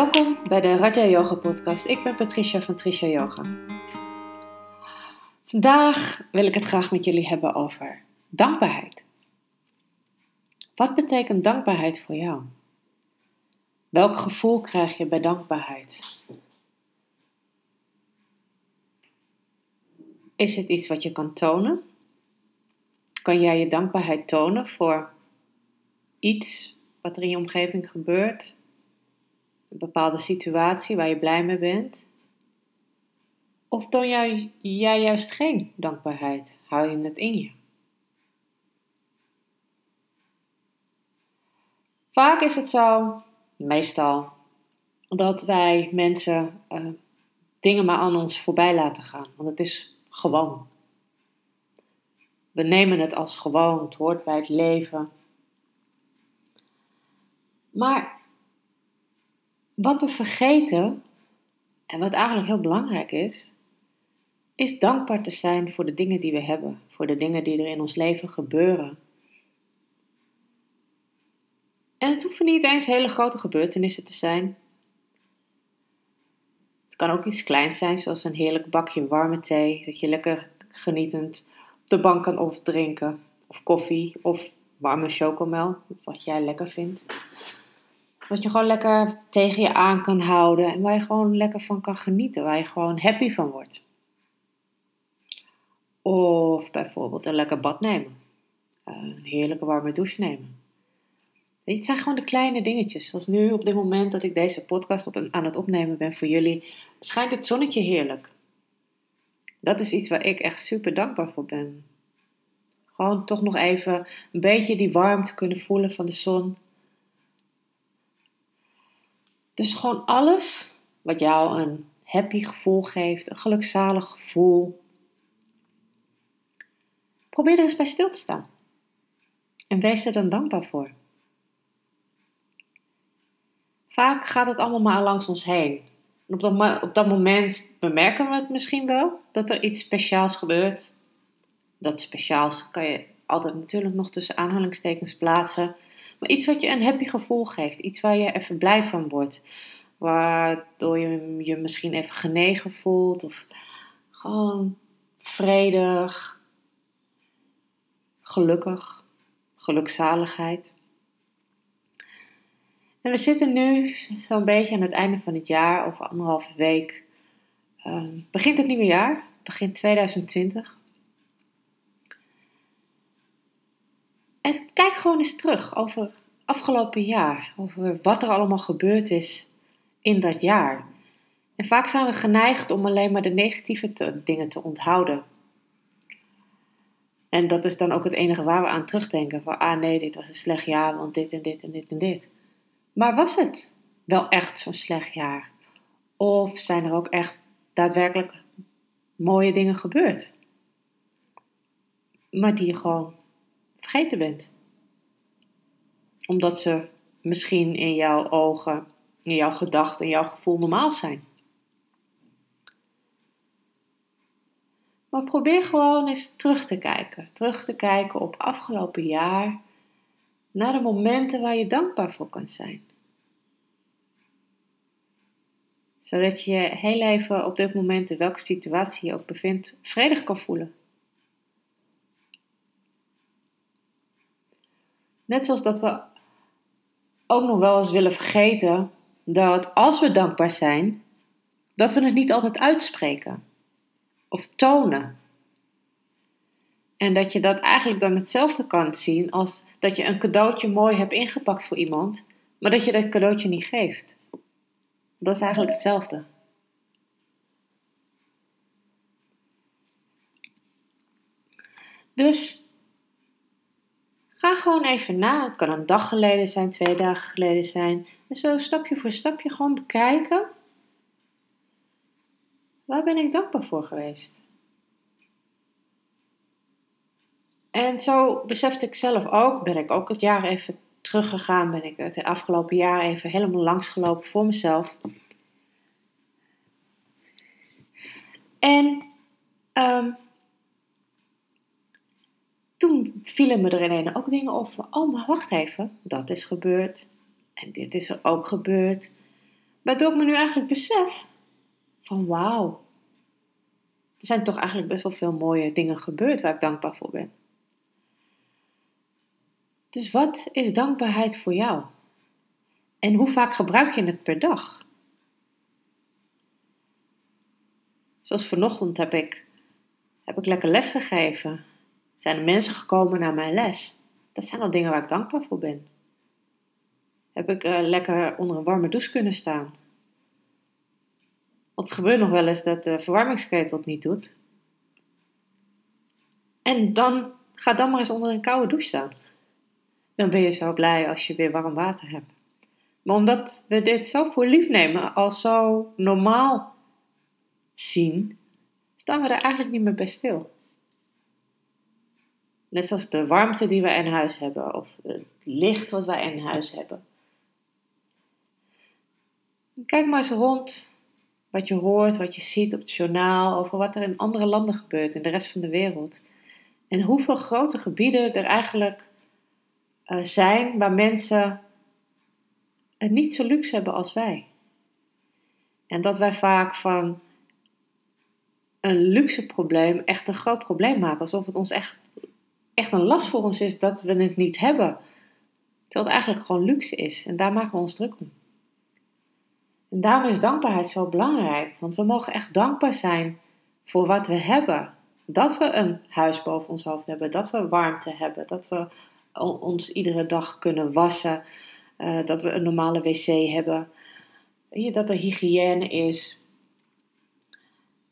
Welkom bij de Raja Yoga Podcast. Ik ben Patricia van Trisha Yoga. Vandaag wil ik het graag met jullie hebben over dankbaarheid. Wat betekent dankbaarheid voor jou? Welk gevoel krijg je bij dankbaarheid? Is het iets wat je kan tonen? Kan jij je dankbaarheid tonen voor iets wat er in je omgeving gebeurt? Een bepaalde situatie waar je blij mee bent? Of toon jij, juist geen dankbaarheid? Hou je het in je? Vaak is het zo, meestal, dat wij mensen uh, dingen maar aan ons voorbij laten gaan. Want het is gewoon. We nemen het als gewoon, het hoort bij het leven. Maar wat we vergeten, en wat eigenlijk heel belangrijk is, is dankbaar te zijn voor de dingen die we hebben, voor de dingen die er in ons leven gebeuren. En het hoeven niet eens hele grote gebeurtenissen te zijn. Het kan ook iets kleins zijn, zoals een heerlijk bakje warme thee, dat je lekker genietend op de bank kan of drinken, of koffie, of warme chocomel, wat jij lekker vindt. Wat je gewoon lekker tegen je aan kan houden en waar je gewoon lekker van kan genieten, waar je gewoon happy van wordt. Of bijvoorbeeld een lekker bad nemen. Eh, een heerlijke warme douche nemen. Het zijn gewoon de kleine dingetjes. Zoals nu op dit moment dat ik deze podcast op, aan het opnemen ben voor jullie, schijnt het zonnetje heerlijk. Dat is iets waar ik echt super dankbaar voor ben. Gewoon toch nog even een beetje die warmte kunnen voelen van de zon. Dus gewoon alles wat jou een happy gevoel geeft, een gelukzalig gevoel. Probeer er eens bij stil te staan. En wees er dan dankbaar voor. Vaak gaat het allemaal maar langs ons heen. En op dat, op dat moment bemerken we het misschien wel dat er iets speciaals gebeurt. Dat speciaals kan je altijd natuurlijk nog tussen aanhalingstekens plaatsen. Maar iets wat je een happy gevoel geeft. Iets waar je even blij van wordt. Waardoor je je misschien even genegen voelt. Of gewoon vredig. Gelukkig. Gelukzaligheid. En we zitten nu zo'n beetje aan het einde van het jaar, over anderhalve week. Uh, begint het nieuwe jaar, begint 2020. En kijk gewoon eens terug over afgelopen jaar, over wat er allemaal gebeurd is in dat jaar. En vaak zijn we geneigd om alleen maar de negatieve dingen te onthouden. En dat is dan ook het enige waar we aan terugdenken. Van, ah nee, dit was een slecht jaar, want dit en dit en dit en dit. Maar was het wel echt zo'n slecht jaar? Of zijn er ook echt daadwerkelijk mooie dingen gebeurd? Maar die je gewoon vergeten bent. Omdat ze misschien in jouw ogen, in jouw gedachten, in jouw gevoel normaal zijn. Maar probeer gewoon eens terug te kijken. Terug te kijken op afgelopen jaar naar de momenten waar je dankbaar voor kan zijn. Zodat je heel even op dit moment, in welke situatie je ook bevindt, vredig kan voelen. Net zoals dat we ook nog wel eens willen vergeten dat als we dankbaar zijn, dat we het niet altijd uitspreken of tonen. En dat je dat eigenlijk dan hetzelfde kan zien als dat je een cadeautje mooi hebt ingepakt voor iemand, maar dat je dat cadeautje niet geeft. Dat is eigenlijk hetzelfde. Dus ga gewoon even na. Het kan een dag geleden zijn, twee dagen geleden zijn. En zo stapje voor stapje gewoon bekijken. Waar ben ik dankbaar voor geweest? En zo besefte ik zelf ook, ben ik ook het jaar even teruggegaan, ben ik het afgelopen jaar even helemaal langsgelopen voor mezelf. En um, toen vielen me er ineens ook dingen op oh maar wacht even, dat is gebeurd. En dit is er ook gebeurd. Waardoor ik me nu eigenlijk besef van wauw, er zijn toch eigenlijk best wel veel mooie dingen gebeurd waar ik dankbaar voor ben. Dus wat is dankbaarheid voor jou? En hoe vaak gebruik je het per dag? Zoals vanochtend heb ik, heb ik lekker les gegeven. Zijn er mensen gekomen naar mijn les? Dat zijn al dingen waar ik dankbaar voor ben. Heb ik uh, lekker onder een warme douche kunnen staan? Want het gebeurt nog wel eens dat de verwarmingsketel het niet doet. En dan ga dan maar eens onder een koude douche staan. Dan ben je zo blij als je weer warm water hebt. Maar omdat we dit zo voor lief nemen, als zo normaal zien, staan we er eigenlijk niet meer bij stil. Net zoals de warmte die wij in huis hebben, of het licht wat wij in huis hebben. Kijk maar eens rond wat je hoort, wat je ziet op het journaal, over wat er in andere landen gebeurt, in de rest van de wereld. En hoeveel grote gebieden er eigenlijk uh, zijn waar mensen het niet zo luxe hebben als wij. En dat wij vaak van een luxe probleem echt een groot probleem maken. Alsof het ons echt, echt een last voor ons is dat we het niet hebben. Terwijl het eigenlijk gewoon luxe is. En daar maken we ons druk om. En daarom is dankbaarheid zo belangrijk. Want we mogen echt dankbaar zijn voor wat we hebben. Dat we een huis boven ons hoofd hebben. Dat we warmte hebben. Dat we ons iedere dag kunnen wassen. Uh, dat we een normale wc hebben. Dat er hygiëne is.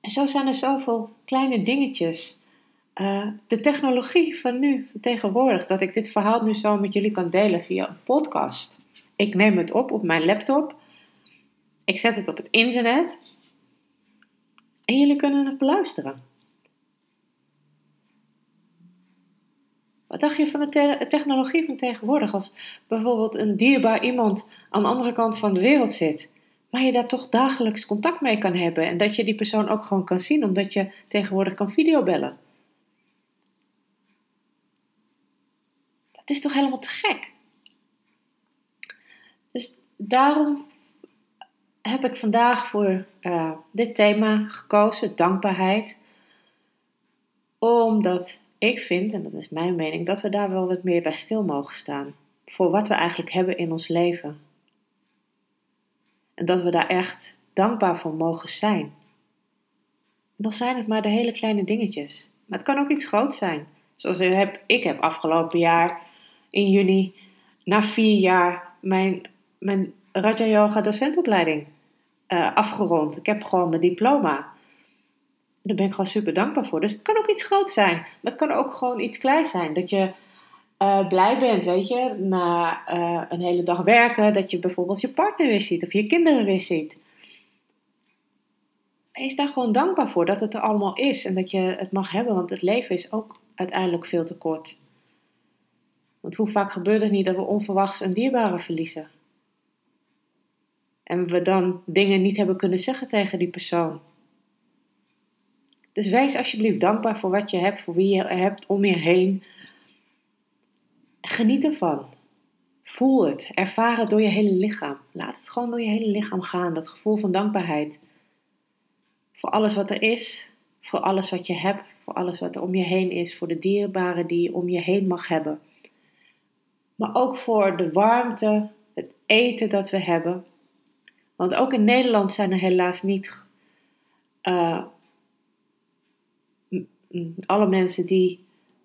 En zo zijn er zoveel kleine dingetjes. Uh, de technologie van nu, van tegenwoordig, dat ik dit verhaal nu zo met jullie kan delen via een podcast. Ik neem het op op mijn laptop. Ik zet het op het internet. En jullie kunnen het beluisteren. Wat dacht je van de technologie van tegenwoordig? Als bijvoorbeeld een dierbaar iemand aan de andere kant van de wereld zit, maar je daar toch dagelijks contact mee kan hebben en dat je die persoon ook gewoon kan zien, omdat je tegenwoordig kan videobellen. Dat is toch helemaal te gek? Dus daarom heb ik vandaag voor uh, dit thema gekozen, dankbaarheid. Omdat ik vind, en dat is mijn mening, dat we daar wel wat meer bij stil mogen staan. Voor wat we eigenlijk hebben in ons leven. En dat we daar echt dankbaar voor mogen zijn. Dan zijn het maar de hele kleine dingetjes. Maar het kan ook iets groots zijn. Zoals ik heb, ik heb afgelopen jaar in juni, na vier jaar, mijn, mijn Raja Yoga docentopleiding uh, afgerond. Ik heb gewoon mijn diploma. Daar ben ik gewoon super dankbaar voor. Dus het kan ook iets groots zijn. Maar het kan ook gewoon iets kleins zijn. Dat je uh, blij bent, weet je, na uh, een hele dag werken, dat je bijvoorbeeld je partner weer ziet of je kinderen weer ziet. Wees daar gewoon dankbaar voor dat het er allemaal is en dat je het mag hebben, want het leven is ook uiteindelijk veel te kort. Want hoe vaak gebeurt het niet dat we onverwachts een dierbare verliezen? En we dan dingen niet hebben kunnen zeggen tegen die persoon. Dus wees alsjeblieft dankbaar voor wat je hebt, voor wie je hebt om je heen. Geniet ervan. Voel het. Ervaar het door je hele lichaam. Laat het gewoon door je hele lichaam gaan. Dat gevoel van dankbaarheid. Voor alles wat er is. Voor alles wat je hebt. Voor alles wat er om je heen is. Voor de dierbaren die je om je heen mag hebben. Maar ook voor de warmte. Het eten dat we hebben. Want ook in Nederland zijn er helaas niet uh, alle mensen die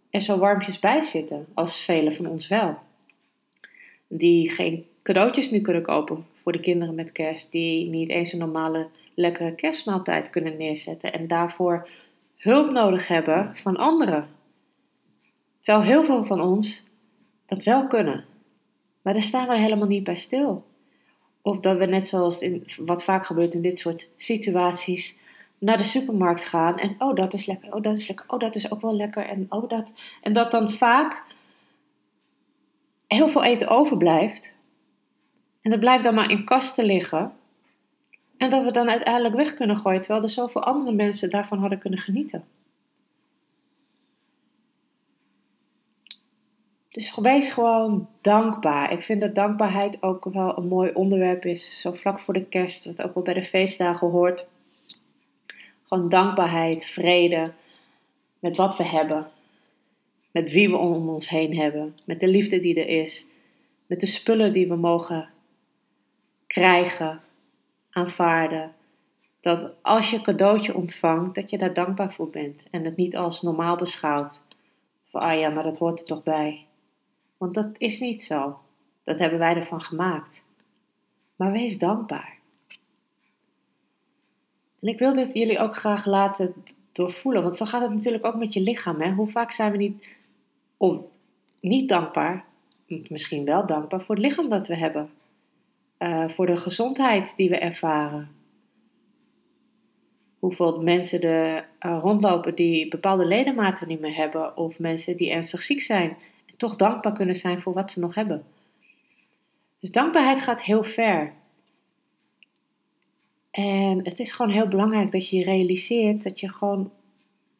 er zo warmpjes bij zitten, als velen van ons wel. Die geen cadeautjes nu kunnen kopen voor de kinderen met kerst, die niet eens een normale lekkere kerstmaaltijd kunnen neerzetten en daarvoor hulp nodig hebben van anderen. Terwijl heel veel van ons dat wel kunnen. Maar daar staan we helemaal niet bij stil. Of dat we net zoals in, wat vaak gebeurt in dit soort situaties, naar de supermarkt gaan en oh dat is lekker, oh dat is lekker, oh dat is ook wel lekker en oh dat. En dat dan vaak heel veel eten overblijft. En dat blijft dan maar in kasten liggen. En dat we dan uiteindelijk weg kunnen gooien, terwijl er zoveel andere mensen daarvan hadden kunnen genieten. Dus wees gewoon dankbaar. Ik vind dat dankbaarheid ook wel een mooi onderwerp is. Zo vlak voor de kerst, wat ook wel bij de feestdagen hoort. Gewoon dankbaarheid, vrede met wat we hebben. Met wie we om ons heen hebben. Met de liefde die er is. Met de spullen die we mogen krijgen, aanvaarden. Dat als je een cadeautje ontvangt, dat je daar dankbaar voor bent. En het niet als normaal beschouwt. Van, ah ja, maar dat hoort er toch bij. Want dat is niet zo. Dat hebben wij ervan gemaakt. Maar wees dankbaar. En ik wil dit jullie ook graag laten doorvoelen. Want zo gaat het natuurlijk ook met je lichaam. Hè? Hoe vaak zijn we niet, of niet dankbaar, misschien wel dankbaar voor het lichaam dat we hebben. Uh, voor de gezondheid die we ervaren. Hoeveel mensen er uh, rondlopen die bepaalde ledematen niet meer hebben. Of mensen die ernstig ziek zijn toch dankbaar kunnen zijn voor wat ze nog hebben. Dus dankbaarheid gaat heel ver. En het is gewoon heel belangrijk dat je realiseert dat je gewoon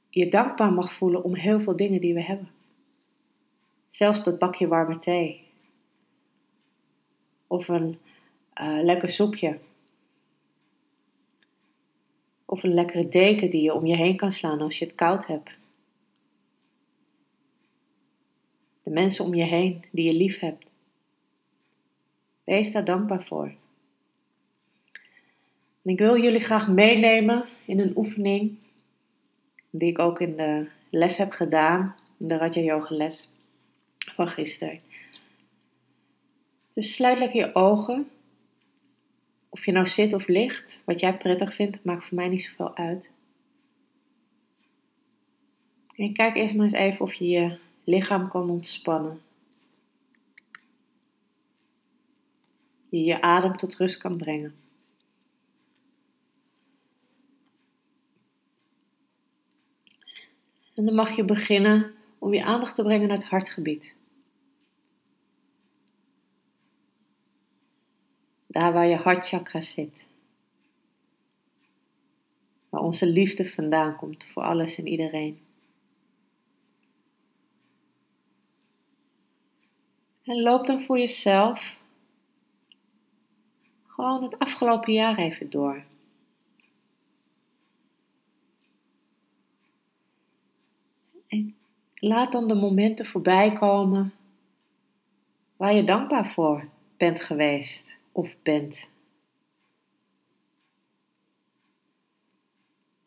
je dankbaar mag voelen om heel veel dingen die we hebben. Zelfs dat bakje warme thee. Of een uh, lekker soepje. Of een lekkere deken die je om je heen kan slaan als je het koud hebt. De mensen om je heen die je lief hebt. Wees daar dankbaar voor. En ik wil jullie graag meenemen in een oefening die ik ook in de les heb gedaan, de Raja Yoga les van gisteren. Dus sluit lekker je ogen. Of je nou zit of ligt, wat jij prettig vindt, maakt voor mij niet zoveel uit. En kijk eerst maar eens even of je je lichaam kan ontspannen. Je je adem tot rust kan brengen. En dan mag je beginnen om je aandacht te brengen naar het hartgebied. Daar waar je hartchakra zit. Waar onze liefde vandaan komt voor alles en iedereen. En loop dan voor jezelf gewoon het afgelopen jaar even door. En laat dan de momenten voorbij komen waar je dankbaar voor bent geweest of bent.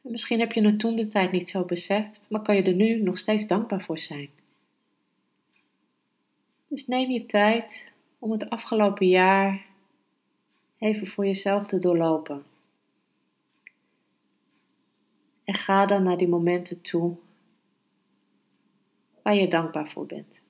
En misschien heb je het toen de tijd niet zo beseft, maar kan je er nu nog steeds dankbaar voor zijn. Dus neem je tijd om het afgelopen jaar even voor jezelf te doorlopen. En ga dan naar die momenten toe waar je dankbaar voor bent.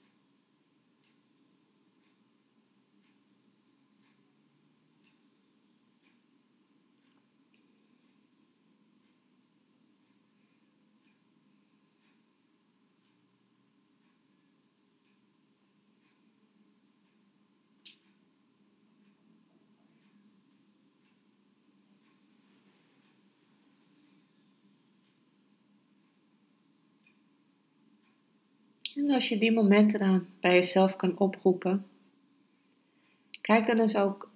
En als je die momenten dan bij jezelf kan oproepen, kijk dan eens ook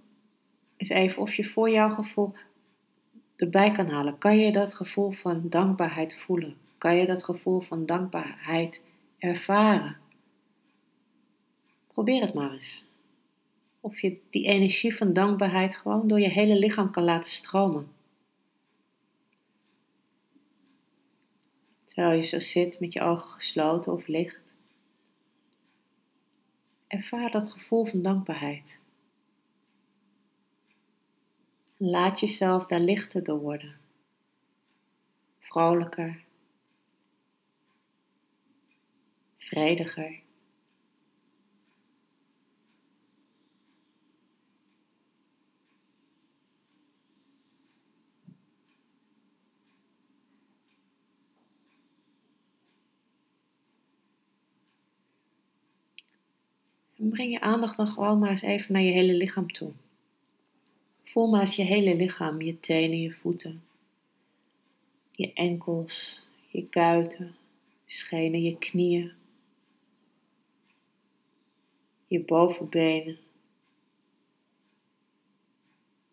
eens even of je voor jouw gevoel erbij kan halen. Kan je dat gevoel van dankbaarheid voelen? Kan je dat gevoel van dankbaarheid ervaren? Probeer het maar eens. Of je die energie van dankbaarheid gewoon door je hele lichaam kan laten stromen. Terwijl je zo zit met je ogen gesloten of ligt. Ervaar dat gevoel van dankbaarheid. Laat jezelf daar lichter door worden. Vrolijker. Vrediger. En breng je aandacht dan gewoon maar eens even naar je hele lichaam toe. Voel maar eens je hele lichaam, je tenen, je voeten, je enkels, je kuiten, je schenen, je knieën. je bovenbenen,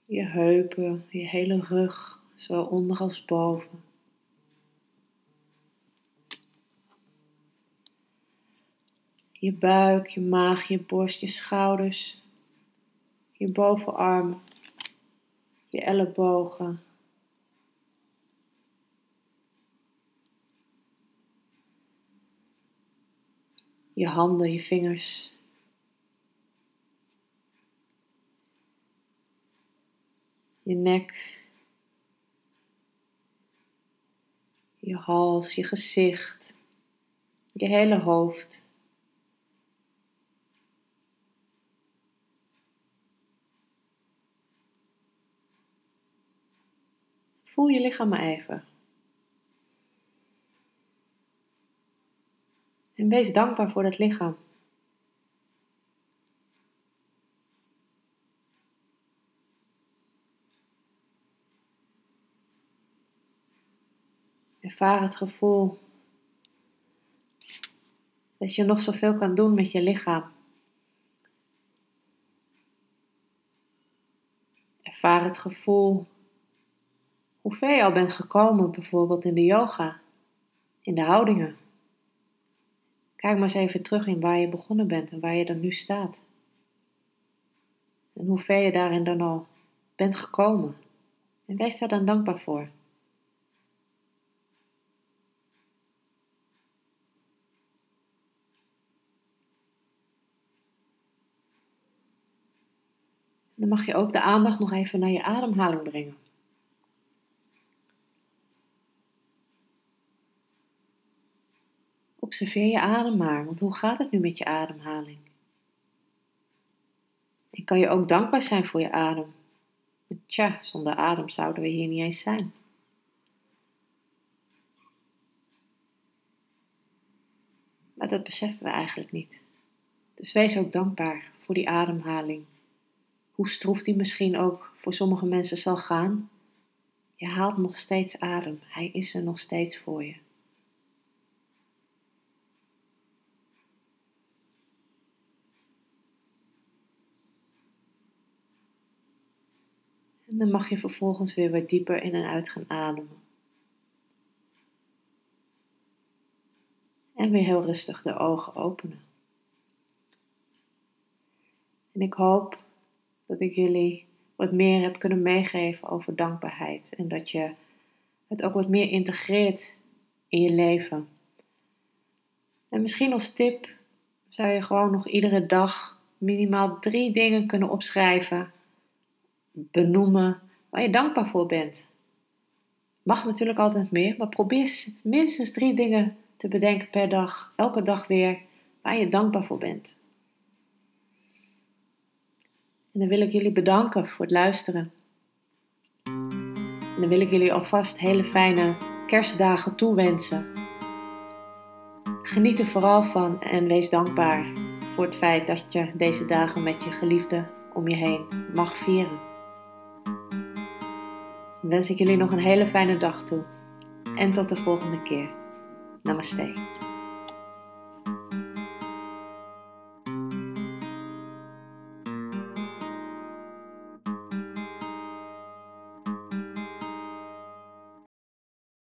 je heupen, je hele rug, zo onder als boven. Je buik, je maag, je borst, je schouders, je bovenarm, je ellebogen. Je handen, je vingers. Je nek. Je hals, je gezicht. Je hele hoofd. Voel je lichaam maar even. En wees dankbaar voor dat lichaam. Ervaar het gevoel dat je nog zoveel kan doen met je lichaam. Ervaar het gevoel hoe ver je al bent gekomen, bijvoorbeeld in de yoga, in de houdingen. Kijk maar eens even terug in waar je begonnen bent en waar je dan nu staat. En hoe ver je daarin dan al bent gekomen. En wees daar dan dankbaar voor. Dan mag je ook de aandacht nog even naar je ademhaling brengen. Observeer je adem maar, want hoe gaat het nu met je ademhaling? En kan je ook dankbaar zijn voor je adem? tja, zonder adem zouden we hier niet eens zijn. Maar dat beseffen we eigenlijk niet. Dus wees ook dankbaar voor die ademhaling. Hoe stroef die misschien ook voor sommige mensen zal gaan. Je haalt nog steeds adem. Hij is er nog steeds voor je. Dan mag je vervolgens weer wat dieper in en uit gaan ademen. En weer heel rustig de ogen openen. En ik hoop dat ik jullie wat meer heb kunnen meegeven over dankbaarheid. En dat je het ook wat meer integreert in je leven. En misschien als tip zou je gewoon nog iedere dag minimaal drie dingen kunnen opschrijven benoemen waar je dankbaar voor bent. Mag natuurlijk altijd meer, maar probeer minstens drie dingen te bedenken per dag, elke dag weer, waar je dankbaar voor bent. En dan wil ik jullie bedanken voor het luisteren. En dan wil ik jullie alvast hele fijne kerstdagen toewensen. Geniet er vooral van en wees dankbaar voor het feit dat je deze dagen met je geliefde om je heen mag vieren wens ik jullie nog een hele fijne dag toe. En tot de volgende keer. Namaste.